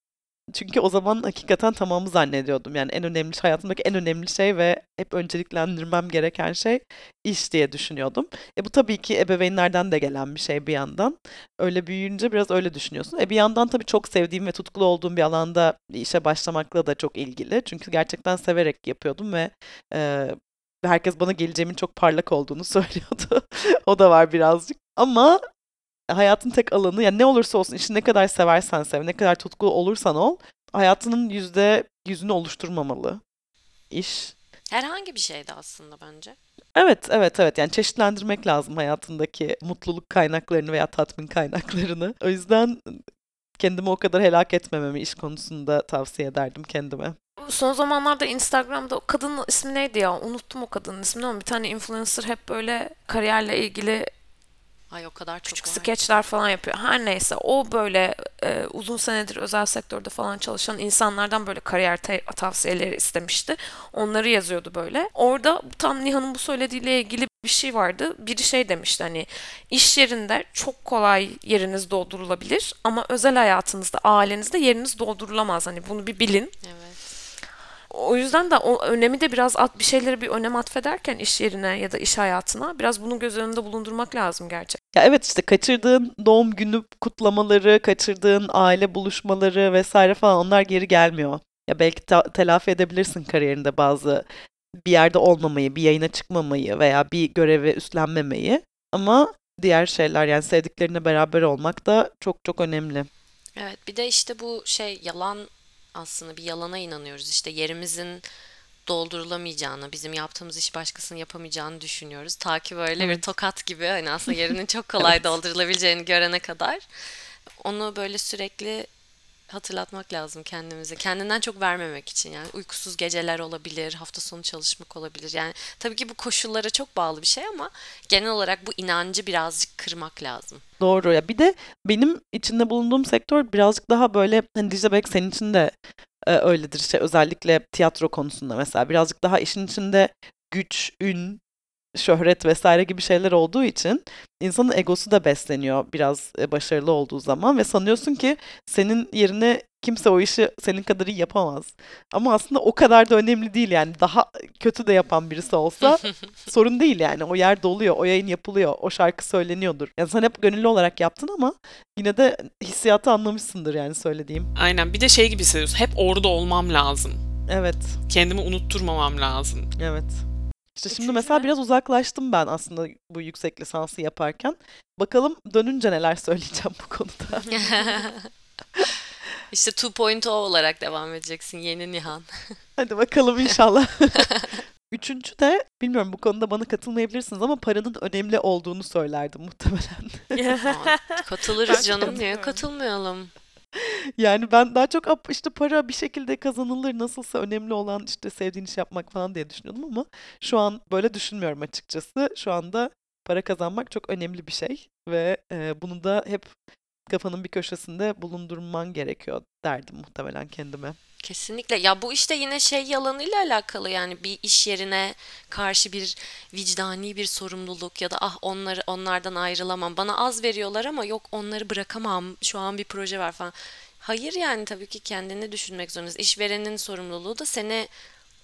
Çünkü o zaman hakikaten tamamı zannediyordum. Yani en önemli, hayatımdaki en önemli şey ve hep önceliklendirmem gereken şey iş diye düşünüyordum. E bu tabii ki ebeveynlerden de gelen bir şey bir yandan. Öyle büyüyünce biraz öyle düşünüyorsun. E bir yandan tabii çok sevdiğim ve tutkulu olduğum bir alanda işe başlamakla da çok ilgili. Çünkü gerçekten severek yapıyordum ve e, herkes bana geleceğimin çok parlak olduğunu söylüyordu. o da var birazcık. Ama hayatın tek alanı yani ne olursa olsun işi ne kadar seversen sev, ne kadar tutkulu olursan ol, hayatının yüzde yüzünü oluşturmamalı iş. Herhangi bir şeydi aslında bence. Evet, evet, evet. Yani çeşitlendirmek lazım hayatındaki mutluluk kaynaklarını veya tatmin kaynaklarını. O yüzden kendimi o kadar helak etmememi iş konusunda tavsiye ederdim kendime. Son zamanlarda Instagram'da o kadının ismi neydi ya? Unuttum o kadının ismini ama bir tane influencer hep böyle kariyerle ilgili Ay o kadar çok küçük var. skeçler falan yapıyor. Her neyse o böyle e, uzun senedir özel sektörde falan çalışan insanlardan böyle kariyer tavsiyeleri istemişti. Onları yazıyordu böyle. Orada tam Nihan'ın bu söylediğiyle ilgili bir şey vardı. Biri şey demişti hani iş yerinde çok kolay yeriniz doldurulabilir ama özel hayatınızda, ailenizde yeriniz doldurulamaz. Hani bunu bir bilin. Evet. O yüzden de o önemi de biraz at, bir şeyleri bir önem atfederken iş yerine ya da iş hayatına biraz bunu göz önünde bulundurmak lazım gerçekten. Ya evet işte kaçırdığın doğum günü kutlamaları, kaçırdığın aile buluşmaları vesaire falan onlar geri gelmiyor. Ya belki ta- telafi edebilirsin kariyerinde bazı bir yerde olmamayı, bir yayına çıkmamayı veya bir görevi üstlenmemeyi. Ama diğer şeyler yani sevdiklerine beraber olmak da çok çok önemli. Evet bir de işte bu şey yalan aslında bir yalana inanıyoruz. İşte yerimizin doldurulamayacağını, bizim yaptığımız iş başkasının yapamayacağını düşünüyoruz. Ta ki böyle bir Evet. tokat gibi hani aslında yerinin çok kolay Evet. doldurulabileceğini görene kadar onu böyle sürekli hatırlatmak lazım kendimize. Kendinden çok vermemek için yani uykusuz geceler olabilir, hafta sonu çalışmak olabilir. Yani tabii ki bu koşullara çok bağlı bir şey ama genel olarak bu inancı birazcık kırmak lazım. Doğru ya. Bir de benim içinde bulunduğum sektör birazcık daha böyle hani Dicle belki senin için de e, öyledir işte özellikle tiyatro konusunda mesela. Birazcık daha işin içinde güç, ün, şöhret vesaire gibi şeyler olduğu için insanın egosu da besleniyor biraz başarılı olduğu zaman ve sanıyorsun ki senin yerine kimse o işi senin kadar iyi yapamaz. Ama aslında o kadar da önemli değil yani daha kötü de yapan birisi olsa sorun değil yani. O yer doluyor, o yayın yapılıyor, o şarkı söyleniyordur. Yani sen hep gönüllü olarak yaptın ama yine de hissiyatı anlamışsındır yani söylediğim. Aynen bir de şey gibi hissediyorsun. Hep orada olmam lazım. Evet, Kendimi unutturmamam lazım. evet. İşte şimdi mesela biraz uzaklaştım ben aslında bu yüksek lisansı yaparken. Bakalım dönünce neler söyleyeceğim bu konuda. İşte 2.0 olarak devam edeceksin yeni Nihan. Hadi bakalım inşallah. Üçüncü de bilmiyorum bu konuda bana katılmayabilirsiniz ama paranın önemli olduğunu söylerdim muhtemelen. Katılırız canım niye katılmayalım? Yani ben daha çok "Ap, işte para bir şekilde kazanılır nasılsa önemli olan işte sevdiğin iş yapmak falan diye düşünüyordum ama şu an böyle düşünmüyorum açıkçası. Şu anda para kazanmak çok önemli bir şey ve e, bunu da hep kafanın bir köşesinde bulundurman gerekiyor derdim muhtemelen kendime. Kesinlikle. Ya bu işte yine şey yalanıyla alakalı yani bir iş yerine karşı bir vicdani bir sorumluluk ya da ah onları onlardan ayrılamam. Bana az veriyorlar ama yok onları bırakamam. Şu an bir proje var falan. Hayır yani tabii ki kendini düşünmek zorundasın. İşverenin sorumluluğu da seni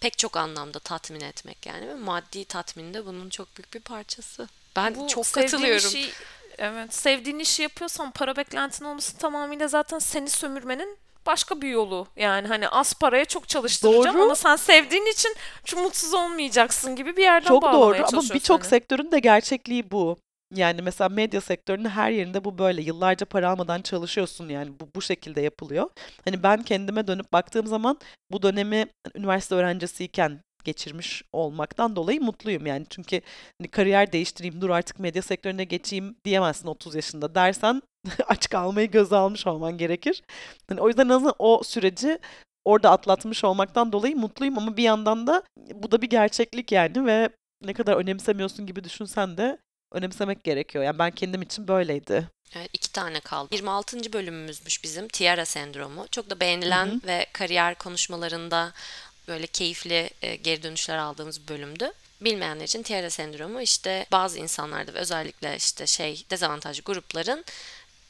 pek çok anlamda tatmin etmek yani ve maddi tatmin de bunun çok büyük bir parçası. Ben Bu çok katılıyorum. işi- evet, sevdiğin işi yapıyorsan para beklentin olması tamamıyla zaten seni sömürmenin başka bir yolu. Yani hani az paraya çok çalıştıracağım Doğru. ama sen sevdiğin için çok mutsuz olmayacaksın gibi bir yerden Çok bağlamaya doğru ama çalışıyor birçok seni. sektörün de gerçekliği bu. Yani mesela medya sektörünün her yerinde bu böyle. Yıllarca para almadan çalışıyorsun yani bu bu şekilde yapılıyor. Hani ben kendime dönüp baktığım zaman bu dönemi hani üniversite öğrencisiyken geçirmiş olmaktan dolayı mutluyum yani. Çünkü hani kariyer değiştireyim, dur artık medya sektörüne geçeyim diyemezsin 30 yaşında dersen aç kalmayı göze almış olman gerekir. Hani o yüzden en azından o süreci orada atlatmış olmaktan dolayı mutluyum ama bir yandan da bu da bir gerçeklik yani ve ne kadar önemsemiyorsun gibi düşünsen de önemsemek gerekiyor. Yani ben kendim için böyleydi. Evet, iki tane kaldı. 26. bölümümüzmüş bizim Tiara sendromu. Çok da beğenilen Hı hı. ve kariyer konuşmalarında böyle keyifli e, geri dönüşler aldığımız bölümdü. Bilmeyenler için Tiara sendromu işte bazı insanlarda ve özellikle işte şey dezavantajlı grupların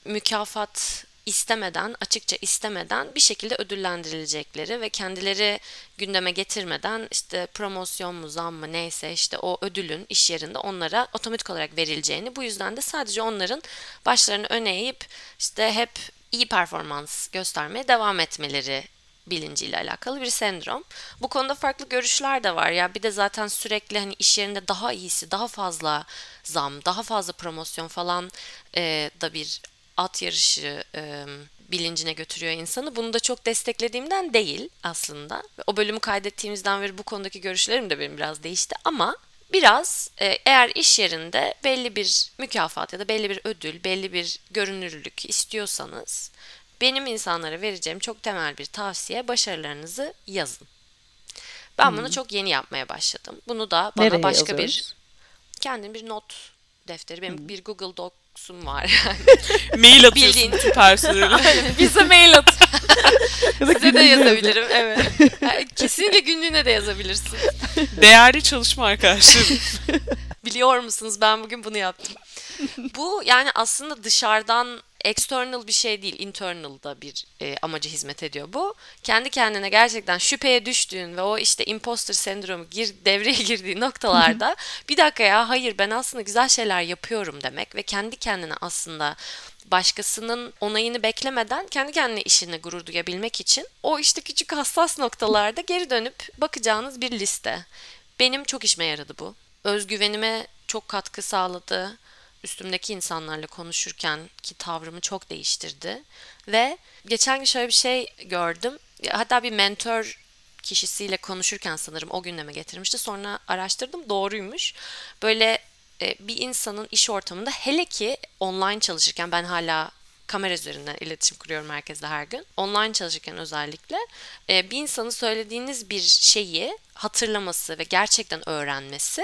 mükafat istemeden, açıkça istemeden bir şekilde ödüllendirilecekleri ve kendileri gündeme getirmeden işte promosyon mu, zam mı neyse işte o ödülün iş yerinde onlara otomatik olarak verileceğini, bu yüzden de sadece onların başlarını öne eğip işte hep iyi performans göstermeye devam etmeleri bilinciyle alakalı bir sendrom. Bu konuda farklı görüşler de var. Ya bir de zaten sürekli hani iş yerinde daha iyisi, daha fazla zam, daha fazla promosyon falan e, da bir at yarışı e, bilincine götürüyor insanı. Bunu da çok desteklediğimden değil aslında. O bölümü kaydettiğimizden beri bu konudaki görüşlerim de benim biraz değişti ama biraz e, eğer iş yerinde belli bir mükafat ya da belli bir ödül, belli bir görünürlülük istiyorsanız benim insanlara vereceğim çok temel bir tavsiye başarılarınızı yazın. Ben bunu çok yeni yapmaya başladım. Bunu da bana Nereye başka bir yazıyoruz? kendim bir not defteri, benim bir Google Docs'um var yani. Mail atıyorsun Bildiğin- bütün personele. Bize mail at. Size de yazabilirim evet. Kesinlikle günlüğüne de yazabilirsin. Değerli çalışma arkadaşlarım. Biliyor musunuz ben bugün bunu yaptım. Bu yani aslında dışarıdan external bir şey değil, internal da bir e, amaca hizmet ediyor bu. Kendi kendine gerçekten şüpheye düştüğün ve o işte imposter sendromu gir, devreye girdiği noktalarda bir dakika ya hayır ben aslında güzel şeyler yapıyorum demek ve kendi kendine aslında başkasının onayını beklemeden kendi kendine işine gurur duyabilmek için o işte küçük hassas noktalarda geri dönüp bakacağınız bir liste. Benim çok işime yaradı bu. Özgüvenime çok katkı sağladı. Üstümdeki insanlarla konuşurken ki tavrımı çok değiştirdi. Ve geçen gün şöyle bir şey gördüm. Hatta bir mentor kişisiyle konuşurken sanırım o gündeme getirmişti. Sonra araştırdım doğruymuş. Böyle e, bir insanın iş ortamında hele ki online çalışırken ben hala kamera üzerinden iletişim kuruyorum herkesle her gün. Online çalışırken özellikle e, bir insanın söylediğiniz bir şeyi hatırlaması ve gerçekten öğrenmesi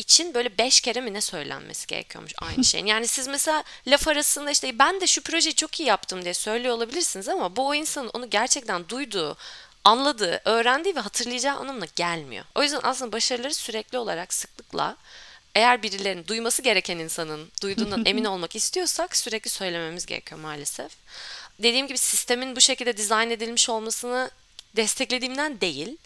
için böyle beş kere mi ne söylenmesi gerekiyormuş aynı şeyin. Yani siz mesela laf arasında işte ben de şu projeyi çok iyi yaptım diye söylüyor olabilirsiniz ama bu o insanın onu gerçekten duyduğu, anladığı, öğrendiği ve hatırlayacağı anlamına gelmiyor. O yüzden aslında başarıları sürekli olarak sıklıkla eğer birilerinin duyması gereken insanın duyduğundan emin olmak istiyorsak sürekli söylememiz gerekiyor maalesef. Dediğim gibi sistemin bu şekilde dizayn edilmiş olmasını desteklediğimden değil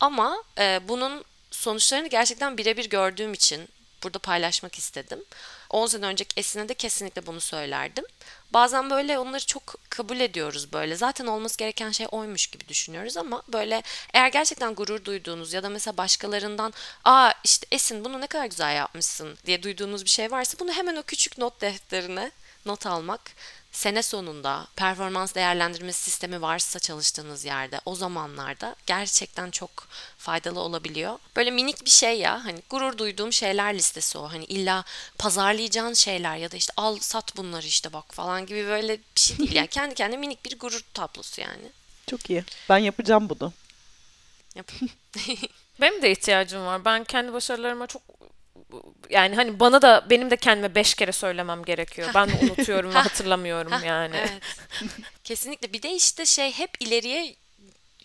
ama e, bunun sonuçlarını gerçekten birebir gördüğüm için burada paylaşmak istedim. 10 sene önceki Esin'e de kesinlikle bunu söylerdim. Bazen böyle onları çok kabul ediyoruz böyle. Zaten olması gereken şey oymuş gibi düşünüyoruz ama böyle eğer gerçekten gurur duyduğunuz ya da mesela başkalarından aa işte Esin bunu ne kadar güzel yapmışsın diye duyduğunuz bir şey varsa bunu hemen o küçük not defterine not almak sene sonunda performans değerlendirmesi sistemi varsa çalıştığınız yerde o zamanlarda gerçekten çok faydalı olabiliyor. Böyle minik bir şey ya hani gurur duyduğum şeyler listesi o. Hani illa pazarlayacağın şeyler ya da işte al sat bunları işte bak falan gibi böyle bir şey değil. Yani kendi kendine minik bir gurur tablosu yani. Çok iyi. Ben yapacağım bunu. Yap. Benim de ihtiyacım var. Ben kendi başarılarıma çok yani hani bana da benim de kendime beş kere söylemem gerekiyor. Ben de unutuyorum ve hatırlamıyorum yani. Evet. Kesinlikle. Bir de işte şey hep ileriye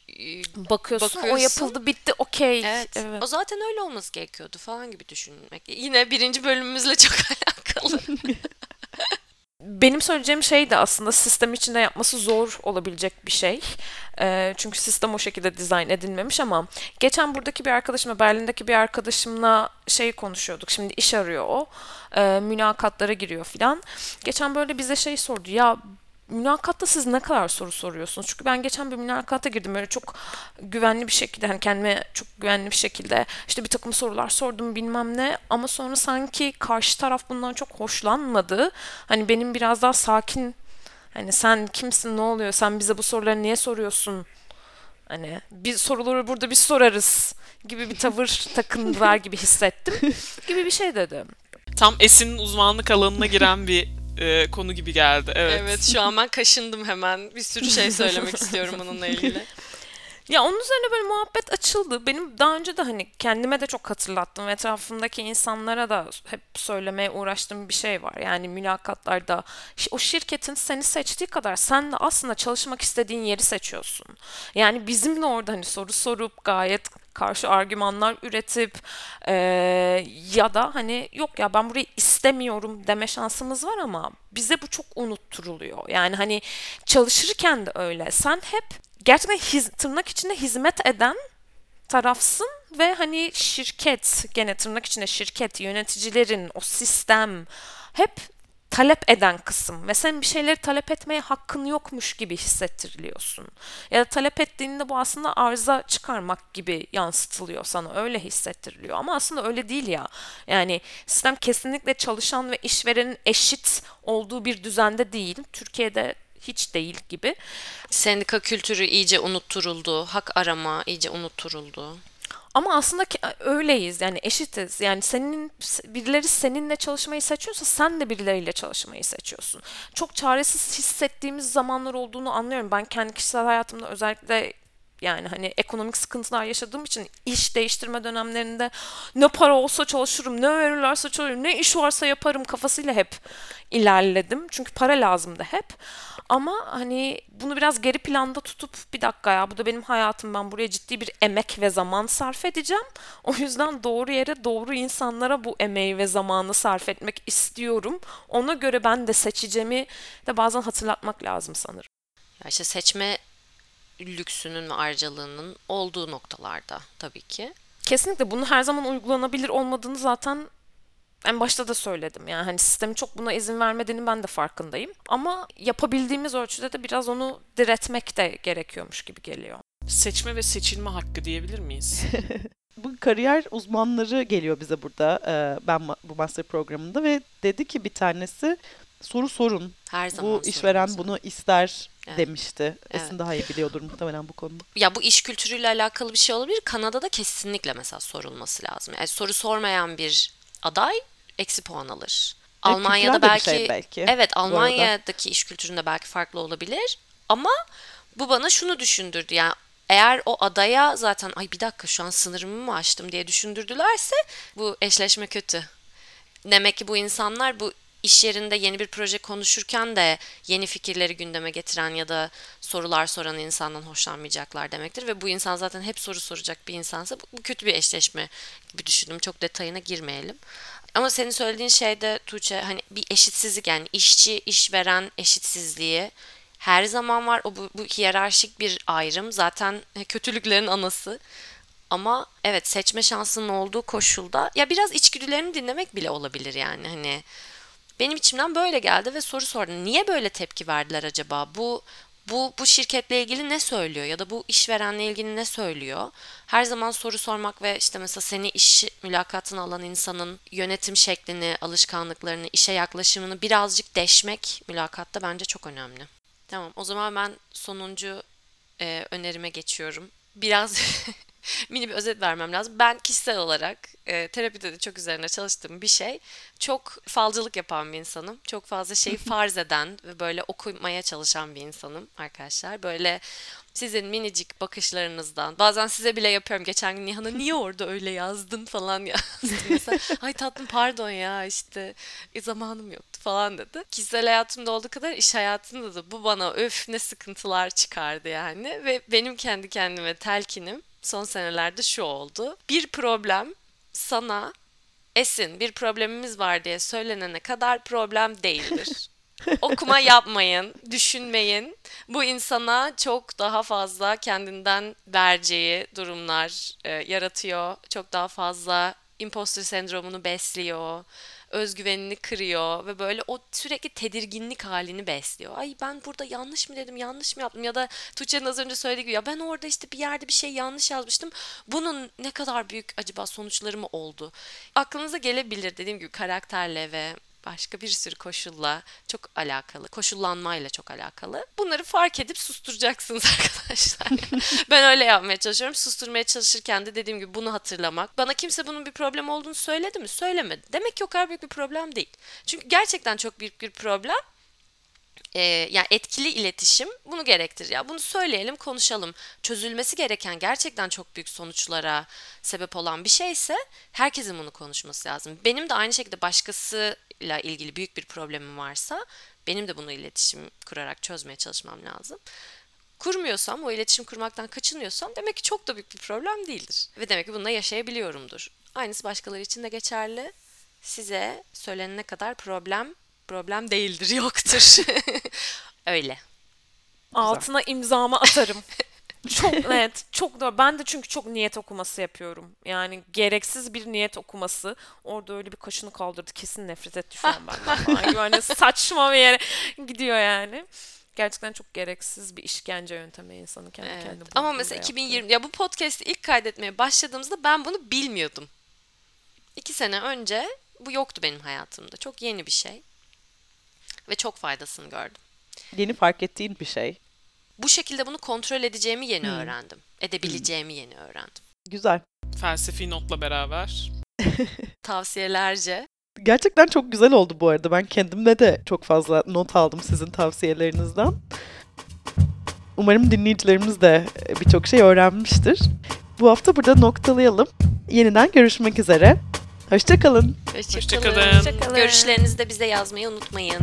e, Bakıyorsun, o Bakıyorsun. yapıldı bitti okey. Evet. Evet. O zaten öyle olması gerekiyordu falan gibi düşünmek. Yine birinci bölümümüzle çok alakalı. Benim söyleyeceğim şey de aslında sistem içinde yapması zor olabilecek bir şey. Ee, çünkü sistem o şekilde dizayn edilmemiş ama geçen buradaki bir arkadaşımla, Berlin'deki bir arkadaşımla şey konuşuyorduk. Şimdi iş arıyor o. Ee, mülakatlara giriyor filan. Geçen böyle bize şey sordu. Ya mülakatta siz ne kadar soru soruyorsunuz? Çünkü ben geçen bir mülakata girdim böyle çok güvenli bir şekilde hani kendime çok güvenli bir şekilde işte bir takım sorular sordum bilmem ne ama sonra sanki karşı taraf bundan çok hoşlanmadı. Hani benim biraz daha sakin hani sen kimsin ne oluyor sen bize bu soruları niye soruyorsun? Hani biz soruları burada biz sorarız gibi bir tavır takındılar gibi hissettim gibi bir şey dedim. Tam Esin'in uzmanlık alanına giren bir e, konu gibi geldi. Evet. evet şu an ben kaşındım hemen. Bir sürü şey söylemek istiyorum bununla ilgili. Ya onun üzerine böyle muhabbet açıldı. Benim daha önce de hani kendime de çok hatırlattım ve etrafımdaki insanlara da hep söylemeye uğraştığım bir şey var. Yani mülakatlarda o şirketin seni seçtiği kadar sen de aslında çalışmak istediğin yeri seçiyorsun. Yani bizimle orada hani soru sorup gayet karşı argümanlar üretip eee, ya da hani yok ya ben burayı istemiyorum deme şansımız var ama bize bu çok unutturuluyor. Yani hani çalışırken de öyle. Sen hep gerçekten hiz- tırnak içinde hizmet eden tarafsın ve hani şirket gene tırnak içinde şirket yöneticilerin o sistem hep talep eden kısım ve sen bir şeyleri talep etmeye hakkın yokmuş gibi hissettiriliyorsun. Ya da talep ettiğinde bu aslında arıza çıkarmak gibi yansıtılıyor sana öyle hissettiriliyor ama aslında öyle değil ya. Yani sistem kesinlikle çalışan ve işverenin eşit olduğu bir düzende değil. Türkiye'de hiç değil gibi. Sendika kültürü iyice unutturuldu. Hak arama iyice unutturuldu. Ama aslında ki- öyleyiz yani eşitiz. Yani senin birileri seninle çalışmayı seçiyorsa sen de birileriyle çalışmayı seçiyorsun. Çok çaresiz hissettiğimiz zamanlar olduğunu anlıyorum. Ben kendi kişisel hayatımda özellikle yani hani ekonomik sıkıntılar yaşadığım için iş değiştirme dönemlerinde ne para olsa çalışırım, ne verirlerse çalışırım, ne iş varsa yaparım kafasıyla hep ilerledim. Çünkü para lazımdı hep. Ama hani bunu biraz geri planda tutup bir dakika ya bu da benim hayatım ben buraya ciddi bir emek ve zaman sarf edeceğim. O yüzden doğru yere doğru insanlara bu emeği ve zamanı sarf etmek istiyorum. Ona göre ben de seçeceğimi de bazen hatırlatmak lazım sanırım. Ya işte seçme lüksünün ve ayrıcalığının olduğu noktalarda tabii ki. Kesinlikle bunun her zaman uygulanabilir olmadığını zaten en başta da söyledim. Yani hani sistemin çok buna izin vermediğini ben de farkındayım. Ama yapabildiğimiz ölçüde de biraz onu diretmek de gerekiyormuş gibi geliyor. Seçme ve seçilme hakkı diyebilir miyiz? Bu kariyer uzmanları geliyor bize burada e, ben bu master programında ve dedi ki bir tanesi soru sorun. Her zaman Bu işveren sorumlusun. bunu ister Evet. demişti. Esin Evet. daha iyi biliyordur muhtemelen bu konuda. Ya bu iş kültürüyle alakalı bir şey olabilir. Kanada'da kesinlikle mesela sorulması lazım. Yani soru sormayan bir aday eksi puan alır. Almanya'da de bir belki, şey belki, evet. Almanya'daki iş kültüründe belki farklı olabilir ama bu bana şunu düşündürdü. Yani eğer o adaya zaten ay bir dakika şu an sınırımı mı aştım diye düşündürdülerse bu eşleşme kötü. Demek ki bu insanlar bu iş yerinde yeni bir proje konuşurken de yeni fikirleri gündeme getiren ya da sorular soran insandan hoşlanmayacaklar demektir. Ve bu insan zaten hep soru soracak bir insansa bu, bu kötü bir eşleşme gibi düşündüm. Çok detayına girmeyelim. Ama senin söylediğin şeyde Tuğçe hani bir eşitsizlik yani işçi işveren eşitsizliği her zaman var. O bu, bu hiyerarşik bir ayrım zaten kötülüklerin anası. Ama evet seçme şansının olduğu koşulda ya biraz içgüdülerini dinlemek bile olabilir yani hani benim içimden böyle geldi ve soru sordum. Niye böyle tepki verdiler acaba? Bu bu bu şirketle ilgili ne söylüyor ya da bu işverenle ilgili ne söylüyor? Her zaman soru sormak ve işte mesela seni iş mülakatına alan insanın yönetim şeklini, alışkanlıklarını, işe yaklaşımını birazcık deşmek mülakatta bence çok önemli. Tamam, o zaman ben sonuncu e, önerime geçiyorum. Biraz mini bir özet vermem lazım. Ben kişisel olarak e, terapide de çok üzerine çalıştığım bir şey. Çok falcılık yapan bir insanım. Çok fazla şeyi farz eden ve böyle okumaya çalışan bir insanım arkadaşlar. Böyle sizin minicik bakışlarınızdan bazen size bile yapıyorum. Geçen gün Nihan'a niye orada öyle yazdın falan yazdım. Mesela ay tatlım pardon ya işte e, zamanım yoktu falan dedi. Kişisel hayatımda olduğu kadar iş hayatında da bu bana öf ne sıkıntılar çıkardı yani. Ve benim kendi kendime telkinim son senelerde şu oldu. Bir problem sana Esin bir problemimiz var diye söylenene kadar problem değildir. Okuma yapmayın, düşünmeyin. Bu insana çok daha fazla kendinden vereceği durumlar e, yaratıyor. Çok daha fazla imposter sendromunu besliyor. Özgüvenini kırıyor ve böyle o sürekli tedirginlik halini besliyor. Ay ben burada yanlış mı dedim, yanlış mı yaptım ya da Tuğçe'nin az önce söylediği gibi ya ben orada işte bir yerde bir şey yanlış yazmıştım. Bunun ne kadar büyük acaba sonuçları mı oldu? Aklınıza gelebilir dediğim gibi karakterle ve başka bir sürü koşulla çok alakalı, koşullanmayla çok alakalı. Bunları fark edip susturacaksınız arkadaşlar. ben öyle yapmaya çalışıyorum. Susturmaya çalışırken de dediğim gibi bunu hatırlamak. Bana kimse bunun bir problem olduğunu söyledi mi? Söylemedi. Demek ki o kadar büyük bir problem değil. Çünkü gerçekten çok büyük bir problem. Ee, yani etkili iletişim bunu gerektirir. Ya bunu söyleyelim, konuşalım. Çözülmesi gereken gerçekten çok büyük sonuçlara sebep olan bir şeyse herkesin bunu konuşması lazım. Benim de aynı şekilde başkasıyla ilgili büyük bir problemim varsa benim de bunu iletişim kurarak çözmeye çalışmam lazım. Kurmuyorsam, o iletişim kurmaktan kaçınıyorsam demek ki çok da büyük bir problem değildir. Ve demek ki bununla yaşayabiliyorumdur. Aynısı başkaları için de geçerli. Size söylenene kadar problem problem değildir, yoktur. Öyle. Altına imzamı atarım. çok net, çok doğru. Ben de çünkü çok niyet okuması yapıyorum. Yani gereksiz bir niyet okuması. Orada öyle bir kaşını kaldırdı. Kesin nefret etti şu an benden. Yani saçma bir yere gidiyor yani. Gerçekten çok gereksiz bir işkence yöntemi insanı kendi Evet. kendine Ama mesela yaptığı. 2020 ya bu podcast'i ilk kaydetmeye başladığımızda ben bunu bilmiyordum. İki sene önce bu yoktu benim hayatımda. Çok yeni bir şey. Ve çok faydasını gördüm. Yeni fark ettiğin bir şey. Bu şekilde bunu kontrol edeceğimi yeni öğrendim. Edebileceğimi yeni öğrendim. Güzel. Felsefi notla beraber. Tavsiyelerce. Gerçekten çok güzel oldu bu arada. Ben kendimde de çok fazla not aldım sizin tavsiyelerinizden. Umarım dinleyicilerimiz de e, birçok şey öğrenmiştir. Bu hafta burada noktalayalım. Yeniden görüşmek üzere. Hoşçakalın. Hoşçakalın. Hoşçakalın. Hoşçakalın. Görüşlerinizi de bize yazmayı unutmayın.